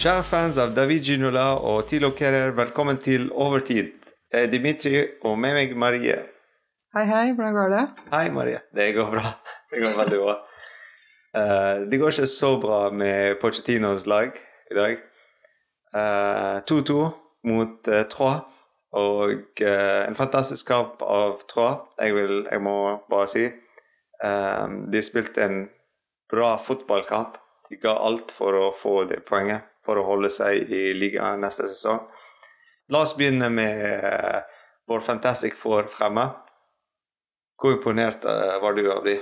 Kjære fans av David Ginola og Tilo Kerrer, velkommen til Overtid. Er Dimitri, og med meg Marie. Hei, hei. Hvordan går det? Hei, Marie. Det går bra. Det går veldig bra. Uh, det går ikke så bra med Pochettinos lag i dag. 2-2 uh, mot uh, Troyes, og en fantastisk kamp av Troyes, jeg, vil, jeg må bare si. de spilte en bra fotballkamp. De ga alt for å få det poenget for å holde seg i ligaen neste sesong. La oss begynne med uh, vår Fantastic Four fremme. Hvor imponert uh, var du av de?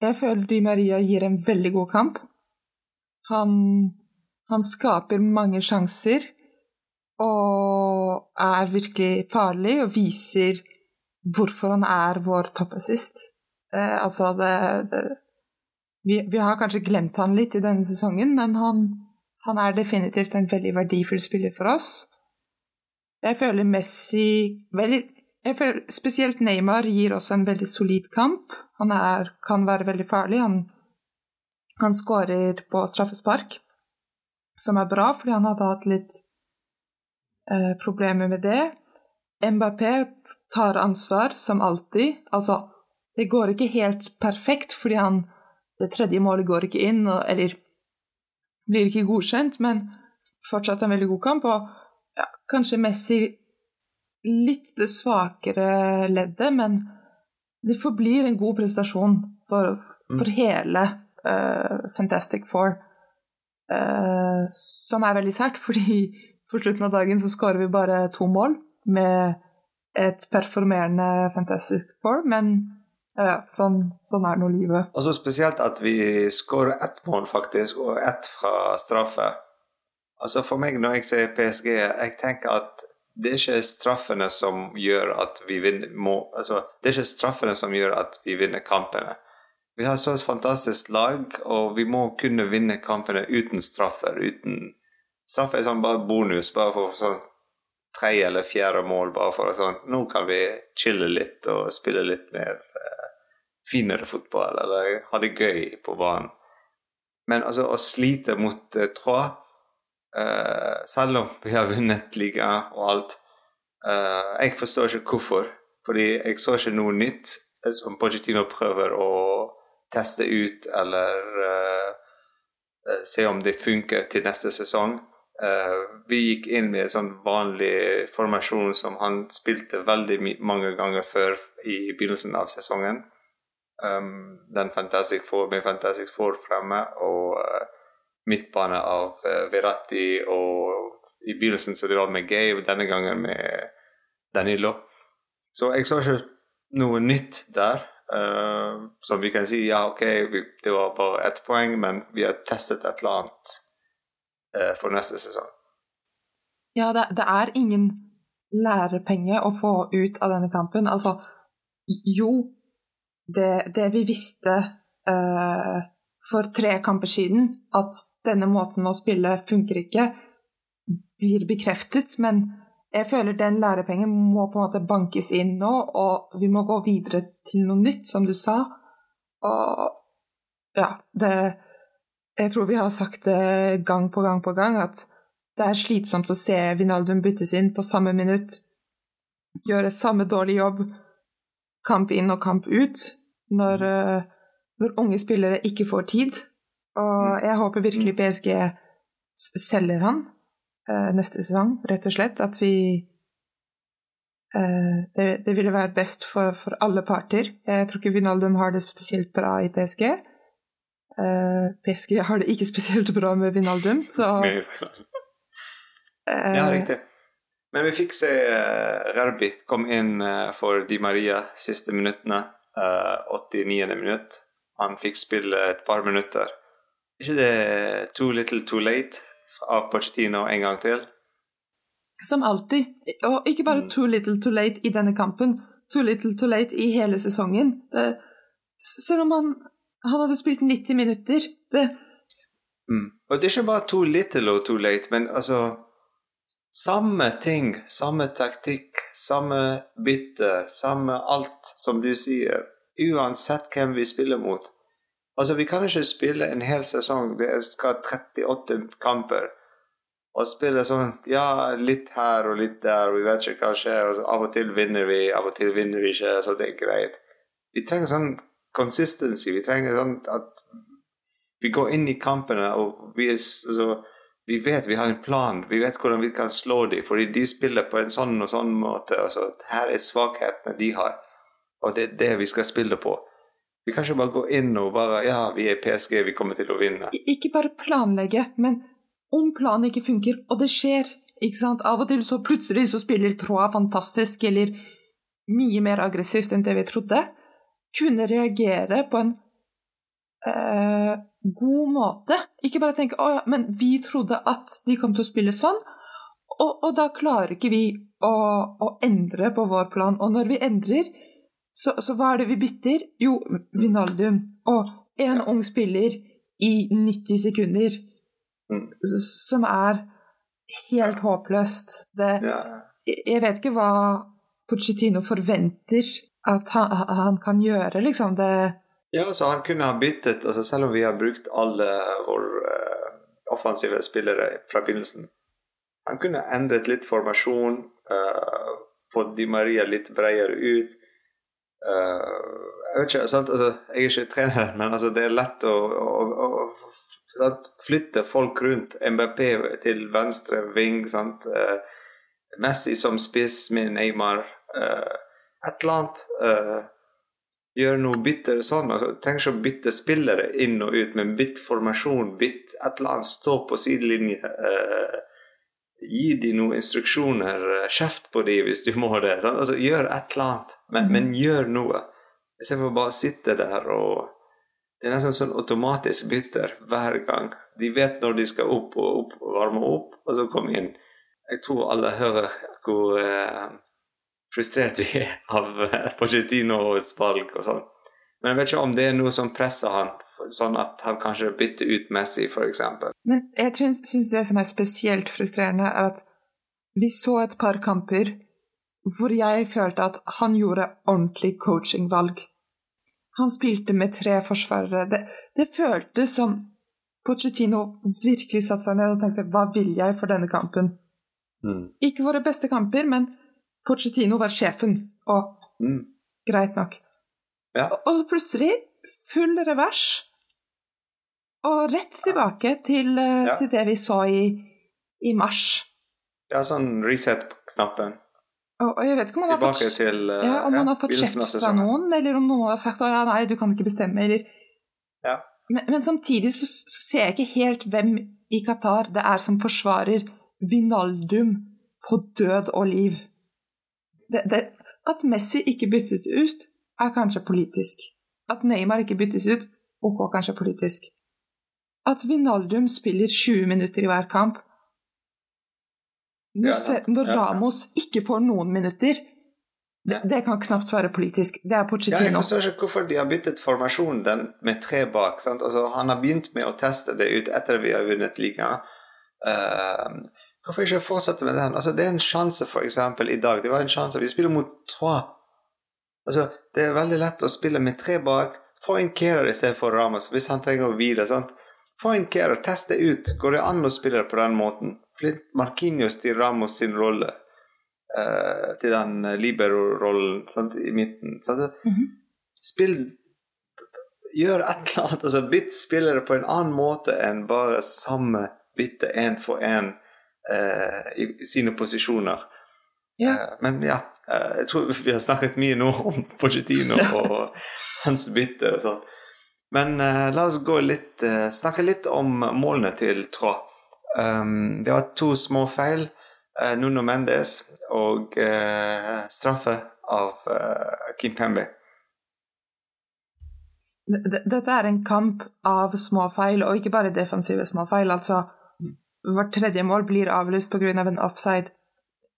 Jeg føler Di Maria gir en veldig god kamp. Han, han skaper mange sjanser og er virkelig farlig og viser hvorfor han er vår toppassist. Eh, altså det, det vi, vi, har kanskje glemt han litt i denne sesongen, men han, han er definitivt en veldig verdifull spiller for oss. Jeg føler Messi veldig, jeg føler Spesielt Neymar gir også en veldig solid kamp. Han er, kan være veldig farlig. Han, han skårer på straffespark, som er bra, fordi han hadde hatt litt eh, problemer med det. Mbappé tar ansvar, som alltid. Altså, det går ikke helt perfekt, fordi han Det tredje målet går ikke inn, eller blir ikke godkjent, men fortsatt en veldig god kamp. Og ja, kanskje Messi litt det svakere leddet, men det forblir en god prestasjon for, for mm. hele uh, Fantastic Four. Uh, som er veldig sært, fordi på slutten av dagen så skårer vi bare to mål med et performerende Fantastic Four, men ja, sånn, sånn er nå livet. Og så spesielt at vi skårer ett mål, faktisk, og ett fra straffe. Altså For meg, når jeg ser PSG, jeg tenker at det er ikke straffene som gjør at vi vinner må, altså, Det er ikke straffene som gjør at vi vinner kampene. Vi har så et fantastisk lag, og vi må kunne vinne kampene uten straffer. uten Straff er sånn bare bonus, bare for sånn tredje eller fjerde mål. bare for sånn, Nå kan vi chille litt og spille litt mer finere fotball eller ha det gøy på banen. Men altså, å slite mot uh, tråd, uh, selv om vi har vunnet liga og alt uh, Jeg forstår ikke hvorfor, fordi jeg så ikke noe nytt som Pochettino prøver å teste ut eller se om det funker til neste sesong. Vi gikk inn med en sånn vanlig formasjon som han spilte veldig mange ganger før i begynnelsen av sesongen um, den Fantastic Four med Fantastic Four fremme, og uh, midtbane av uh, Verratti, og i begynnelsen så det var med og denne gangen med Danilo. Så jeg så ikke noe nytt der. Uh, så vi kan si ja, ok, vi, det var bare ett poeng, men vi har testet et eller annet uh, for neste sesong. Ja, det, det, er ingen lærepenge å få ut av denne kampen. Altså, jo, det, det vi visste uh, for tre kamper siden, at denne måten å spille funker ikke, blir bekreftet. Men jeg føler den lærepengen må på en måte bankes inn nå, og vi må gå videre til noe nytt, som du sa. Og ja, det Jeg tror vi har sagt det gang på gang på gang, at det er slitsomt å se Vinaldum byttes inn på samme minutt, gjøre samme dårlig jobb, kamp inn og kamp ut når, eh, når, unge spillere ikke får tid. Og mm. jeg håper virkelig PSG selger han uh, neste sesong, rett og slett. At vi uh, det, det, ville være best for, for, alle parter. Jeg tror ikke Vinaldum har det spesielt bra i PSG. Uh, PSG har det ikke spesielt bra med Vinaldum, så Ja, riktig. Men vi fikk se uh, Rerbi komme inn for Di Maria siste minuttene. 89. Eh, minutt. Han fikk spille et par minutter. Er ikke det too little too late av Pochettino en gang til? Som alltid. Og ikke bare mm. too little too late i denne kampen, too little too late i hele sesongen. Det, selv om han, han, hadde spilt 90 minutter. Det mm. Og det er ikke bare too little og too late, men altså samme ting, samme taktikk, samme bitter, samme alt som du sier. Uansett hvem vi spiller mot. Altså, vi kan ikke spille en hel sesong. Det skal 38 kamper. Og spille sånn ja, litt her og litt der, og vi vet ikke hva skjer. og Av og til vinner vi, av og til vinner vi ikke, så det er greit. Vi trenger sånn consistency. Vi trenger sånn at vi går inn i kampene, og vi, er altså, vi vet vi har en plan. Vi vet hvordan vi kan slå dem, fordi de spiller på en sånn og sånn måte. Altså, her er svakhetene de har, og det er det vi skal spille på. Vi kan ikke bare gå inn og bare Ja, vi er PSG, vi kommer til å vinne. Ikke bare planlegge, men om planen ikke funker, og det skjer ikke sant? Av og til så plutselig så spiller Troa fantastisk, eller mye mer aggressivt enn det vi trodde. Kunne reagere på en eh, god måte. Ikke bare tenke 'Å ja, men vi trodde at de kom til å spille sånn', og, og da klarer ikke vi å, å, endre på vår plan. Og når vi endrer, så, så hva er det vi bytter? Jo, Vinaldum. Og en ung spiller i 90 sekunder. Som er helt håpløst. Det, jeg vet ikke hva Pochettino forventer at han, han kan gjøre, liksom. Det ja, så han kunne ha byttet altså Selv om vi har brukt alle våre uh, offensive spillere fra begynnelsen. Han kunne endret litt formasjon, uh, fått Di Maria litt bredere ut. Uh, jeg vet ikke, sant? Altså, jeg er ikke trener, men altså, det er lett å, å, å, å flytte folk rundt. MBP til venstre ving. Sant? Uh, Messi som spiss med Neymar. Uh, et eller annet gjøre noe bitter sånn. Altså, trenger ikke å bytte spillere inn og ut, men bytt formasjon, bytt et eller annet, stå på sidelinje. Eh, gi dem noen instruksjoner, eh, kjeft på dem hvis du må det. Sånn? Altså, gjør et eller annet, men, mm. men gjør noe. Istedenfor bare å sitte der og Det er nesten sånn automatisk bytter hver gang. De vet når de skal opp og opp varme opp, og så komme inn. Jeg tror alle hører hvor eh, frustrert vi er av eh, Pochettinos valg og sånn. Men jeg vet ikke om det er noe som presser han, sånn at han kanskje bytter ut Messi, f.eks. Men jeg syns det som er spesielt frustrerende, er at vi så et par kamper hvor jeg følte at han gjorde ordentlig coachingvalg. Han spilte med tre forsvarere. Det, det føltes som Pochettino virkelig satte seg ned og tenkte 'hva vil jeg for denne kampen'? Mm. Ikke våre beste kamper, men Pochettino var sjefen, og mm. greit nok. Ja. Og plutselig full revers, og rett tilbake til, eh, ja. til det vi så i, i mars. Ja, sånn reset-knappen. Og, og, jeg vet ikke om han har fått, til, uh, ja, om ja, han har fått kjeft fra noen, eller om noen har sagt at ja, nei, du kan ikke bestemme, eller ja. men, men, samtidig så, så, ser jeg ikke helt hvem i Qatar det er som forsvarer Vinaldum på død og liv det, det, At Messi ikke byttes ut, er kanskje politisk. At Neymar ikke byttes ut, ok, kanskje politisk. At Vinaldum spiller 20 minutter i hver kamp Når, når Ramos ikke får noen minutter, det, det, kan knapt være politisk. Det er Pochettino. Ja, jeg forstår ikke hvorfor de har byttet formasjonen med tre bak. Altså, han har begynt med å teste det ut etter vi har vunnet ligaen. Uh, Hvorfor ikke fortsette med den? Altså, det er en sjanse, eksempel, i dag. Det var en sjanse. Vi spiller mot Trois. Altså, det er veldig lett å spille med tre bak. Få en Kerer i stedet for Ramos, hvis han trenger å hvile. sant? Få en Kerer, test det ut. Går det an å spille på den måten? Flytt Markinios til Ramos sin rolle. Uh, til den libero-rollen i midten. Sant? Mm -hmm. Spill Gjør et eller annet. altså Bytt spillere på en annen måte enn bare samme bytte én for én Eh, i sine posisjoner. Ja. Eh, men ja, eh, jeg tror vi har snakket mye nå om Pochettino og hans bytte og sånn. Men uh, la oss gå litt, uh, snakke litt om målene til Trå. Um, det var to små feil. Uh, Nuno Mendes og straffe av Kim Pembe. Dette er en kamp av små feil, og ikke bare defensive små feil. Altså Hvert tredje mål blir avlyst pga. Av en offside.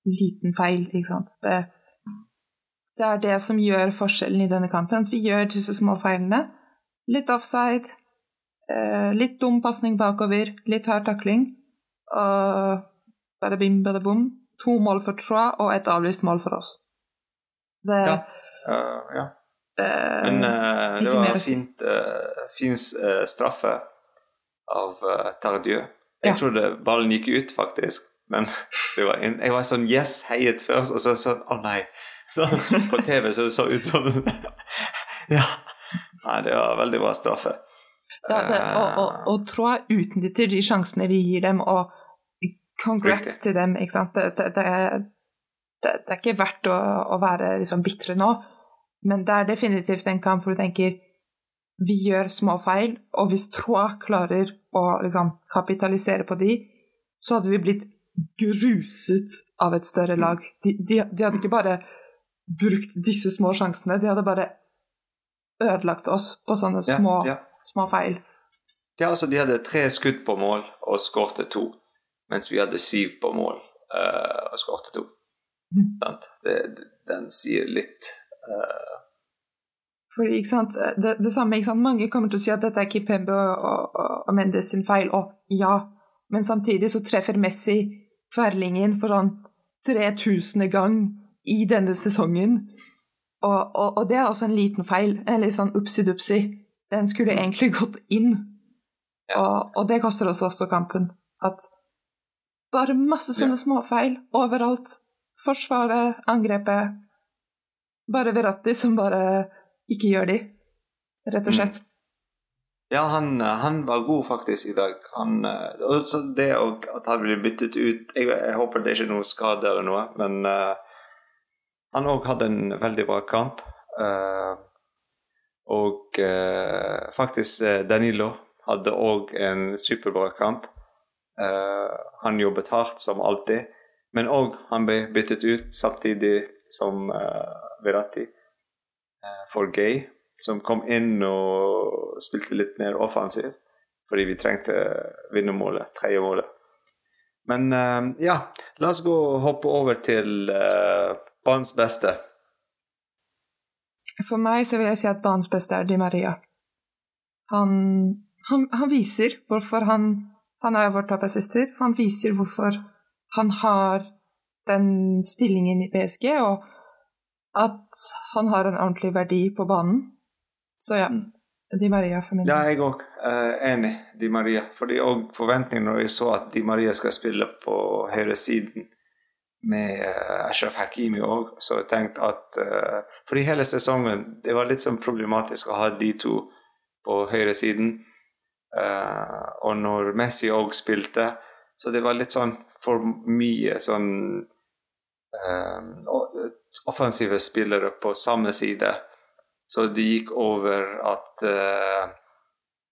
Liten feil, ikke sant. Det, det, er det som gjør forskjellen i denne kampen. At vi gjør disse små feilene. Litt offside, eh, litt dum pasning bakover, litt hard takling. Og bada bim, bada bom. To mål for Troa og et avlyst mål for oss. Det, ja. Uh, ja. Det, Men uh, det var fint, uh, fin straffe av uh, Tardieu Jeg trodde ballen gikk ut, faktisk. Men det var en, jeg var sånn yes, heiet først, og så sånn å nei. Så, på TV så det så ut som Ja. Nei, det var veldig bra straffe. Ja, det, og, og, og tror jeg utnytter de sjansene vi gir dem, og congrats Riktig. til dem. ikke sant? Det, det, det, er, det, det er ikke verdt å, å være liksom bitre nå, men det er definitivt en kamp hvor du tenker vi gjør små feil, og hvis Troa klarer å liksom, kapitalisere på de, så hadde vi blitt gruset av et større lag. De, de, de hadde ikke bare brukt disse små sjansene, de hadde bare ødelagt oss på sånne små, ja. små feil. Ja, altså De hadde tre skudd på mål og skårte to, mens vi hadde syv på mål uh, og skårte to. Mm. Det, den sier litt. eh, Fordi, sant, det, det samme, Mange kommer til å si at dette er Kipembe og, og, og Mendes sin feil, og ja, men samtidig så treffer Messi tverrlingen for sånn 3000. gang i denne sesongen. Og, og, det er også en liten feil, en litt sånn upsi-dupsi. Den skulle egentlig gått inn. Og, det koster oss også kampen. At bare masse sånne småfeil overalt. Forsvaret, angrepet. Bare Verratti som bare ikke gjør de, rett og slett. Ja, han, eh, han var god faktisk i dag. Han, eh, og det å- at han blir byttet ut Jeg, jeg håper det er ikke noe skade eller noe, men uh, han òg hadde en veldig bra kamp. Uh, og uh, faktisk Danilo hadde òg en superbra kamp. Han jobbet hardt, som alltid, men òg han ble byttet ut samtidig som Verratti for Gay som kom inn og spilte litt mer offensivt. Fordi vi trengte vinnermålet, tredje målet. Men eh, ja, la oss gå og hoppe over til uh, banens beste. For meg så vil jeg si at banens beste er Di Maria. Han, han, han viser hvorfor han Han er vår toppassister. Han viser hvorfor han har den stillingen i PSG, og at han har en ordentlig verdi på banen. Så ja, Di Maria for min Ja, jeg òg Uh, enig. Di Maria. Fordi òg forventningen når jeg så at Di Maria skal spille på høyresiden med uh, Ashraf Hakimi òg, så jeg tenkte at uh, Fordi hele sesongen det var litt sånn problematisk å ha de to på høyresiden. Uh, og når Messi òg spilte, så det var litt sånn for mye sånn uh, offensive spillere på samme side. Så det gikk over at uh,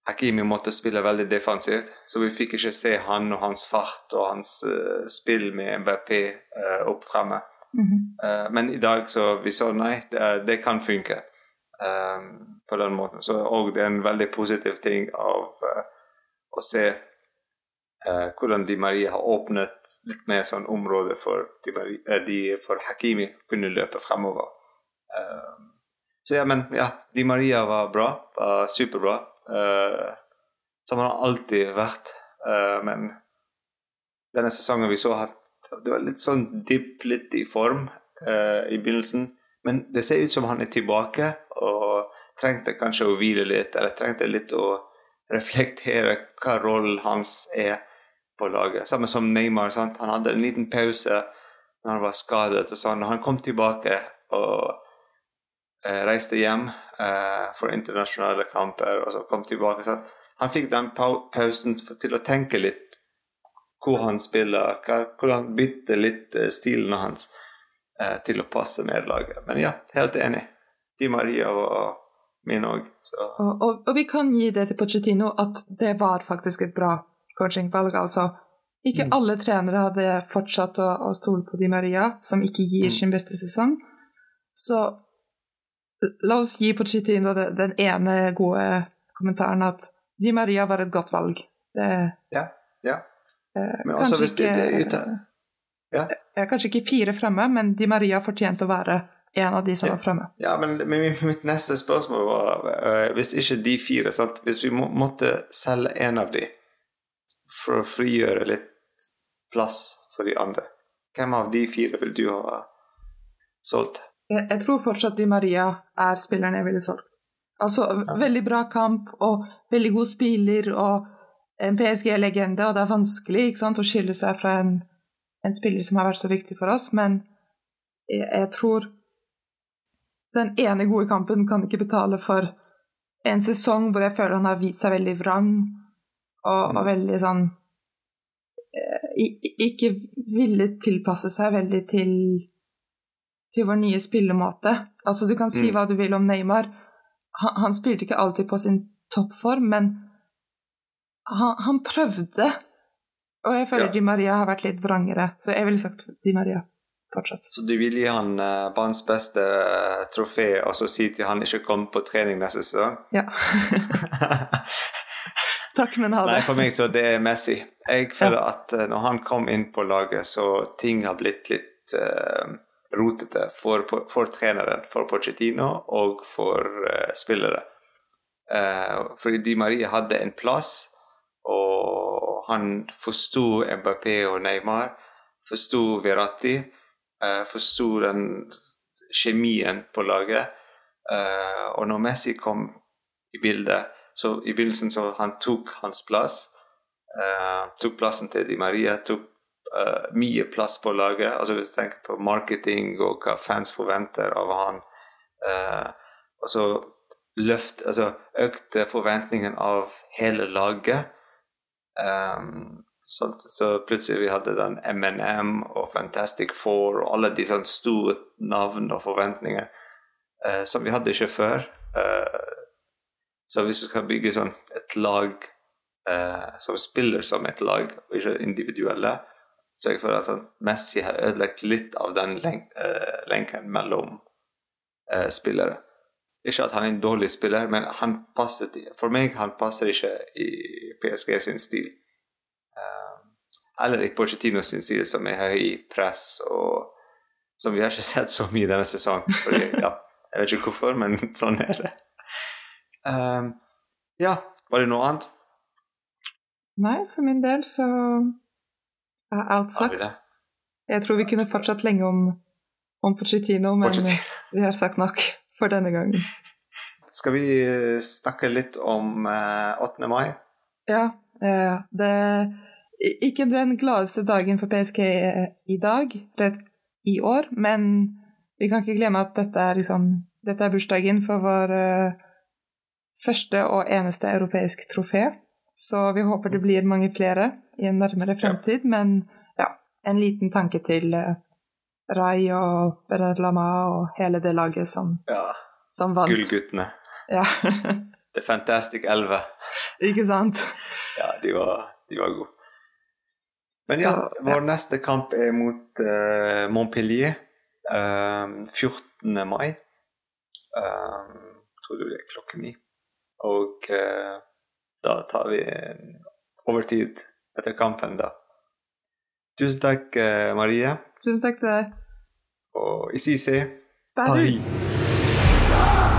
Hakimi måtte spille veldig defensivt. Så vi fikk ikke se han og hans fart og hans uh, spill med MBP uh, opp fremme. Mhm. Eh, men i dag så vi så nei, det, det kan funke eh, på den måten. Så og det er en veldig positiv ting av eh, å se eh, hvordan Di Maria har åpnet litt mer sånn område for, Di Maria, eh, de, for Hakimi kunne løpe fremover. Eh, så ja, men ja, Di Maria var bra, var superbra. eh, som han har alltid vært. Eh, men denne sesongen vi så, det var litt sånn dipp litt i form eh, i begynnelsen. Men det ser ut som han er tilbake og trengte kanskje å hvile litt, eller trengte litt å reflektere hva rollen hans er på laget. Samme som Neymar. Sant? Han hadde en liten pause når han var skadet, og sånn. Han kom tilbake og eh, reiste hjem eh, for internasjonale kamper, og så kom tilbake sant? Han fikk den pau pausen til å tenke litt hvor han spiller, hvordan bytte litt eh, stilen hans eh, til å passe med laget. Men ja, helt enig. Di Maria var min òg. Og, og, og vi kan gi det til Pochettino at det var faktisk et bra coachingvalg. Altså, ikke Mm. alle trenere hadde fortsatt å, å stole på Di Maria, som ikke gir Mm. sin beste sesong. Så la oss gi Pochettino den ene gode kommentaren at Di Maria var et godt valg. Det Ja, ja. eh, Men også hvis det, er ute Ja. Kanskje ikke fire fremme, men Di Maria fortjente å være en av de som var fremme. Ja, men, men mitt neste spørsmål var uh, Hvis ikke de fire sant? Hvis vi må, måtte selge en av de for å frigjøre litt plass for de andre, hvem av de fire vil du ha solgt? Jeg, jeg tror fortsatt Di Maria er spilleren jeg ville solgt. Altså, veldig bra kamp og veldig god spiller og en PSG-legende, og det er vanskelig sant, å skille seg fra en, en, spiller som har vært så viktig for oss, men jeg, jeg, tror den ene gode kampen kan ikke betale for en sesong hvor jeg føler han har vist seg veldig vrang og, og mm. veldig sånn eh, Ikke ville tilpasse seg veldig til, til vår nye spillemåte. Altså, du kan si mm. hva du vil om Neymar. Han, han spilte ikke alltid på sin toppform, men han, han prøvde. Og jeg føler ja. Di Maria har vært litt vrangere, så jeg ville sagt Di Maria fortsatt. Så du vil gi han uh, banens beste uh, trofé og så si til han ikke kommer på trening neste sesong? Ja. Takk, men ha det. Nei, for meg så det er Messi. Jeg føler ja. at uh, når han kom inn på laget, så ting har blitt litt uh, rotete for, for, treneren, for Pochettino og for spillere. fordi Di Maria hadde en plass og han forsto Mbappé og Neymar, forsto Verratti, uh, forsto den kjemien på laget. Uh, og når Messi kom i bildet, så i begynnelsen så han tok hans plass. Uh, tok plassen til Di Maria, tok uh, mye plass på laget. altså Hvis du tenker på marketing og hva fans forventer av han. og så løft, altså økte forventningen av hele laget. Um, så, så, plutselig vi hadde den MNM og Fantastic Four og alle de sånne store navn og forventninger uh, som vi hadde ikke før. Uh, så hvis du skal bygge sånn et lag eh, som spiller som et lag, og ikke individuelle, så jeg føler at sånn, Messi har ødelagt litt av den len lenken mellom spillere. Ikke at han er en dårlig spiller, men han passer, for meg han passer ikke i PSG sin stil. Um, eller i Pochettino sin stil, som er høy press, og som vi har ikke sett så mye denne sesongen. Fordi, ja, jeg vet ikke hvorfor, men sånn er det. Um, ja, var det noe annet? Nei, for min del så er alt sagt. Jeg tror vi kunne fortsatt lenge om, om Pochettino, men Pochettino. vi har sagt nok for denne gangen. Skal vi snakke litt om 8. mai? Ja, det er ikke den gladeste dagen for PSG i dag, i år, men vi kan ikke glemme at dette er, liksom, dette er bursdagen for vår uh, første og eneste europeisk trofé. Så vi håper det blir mange flere i en nærmere fremtid, ja. men ja, en liten tanke til uh, Rai og Berlama og hele det laget som, ja. som vant. Gullguttene. Ja. The Fantastic Elve. Ikke sant? Ja, de var, de var gode. Men Så, ja, vår ja. neste kamp er mot uh, Montpellier uh, ehm, 14. mai. Uh, tror du det er klokken ni. Og uh, da tar vi overtid etter kampen, da. Tusen takk, Marie. Tusen takk til deg. Og i Bye. Bye.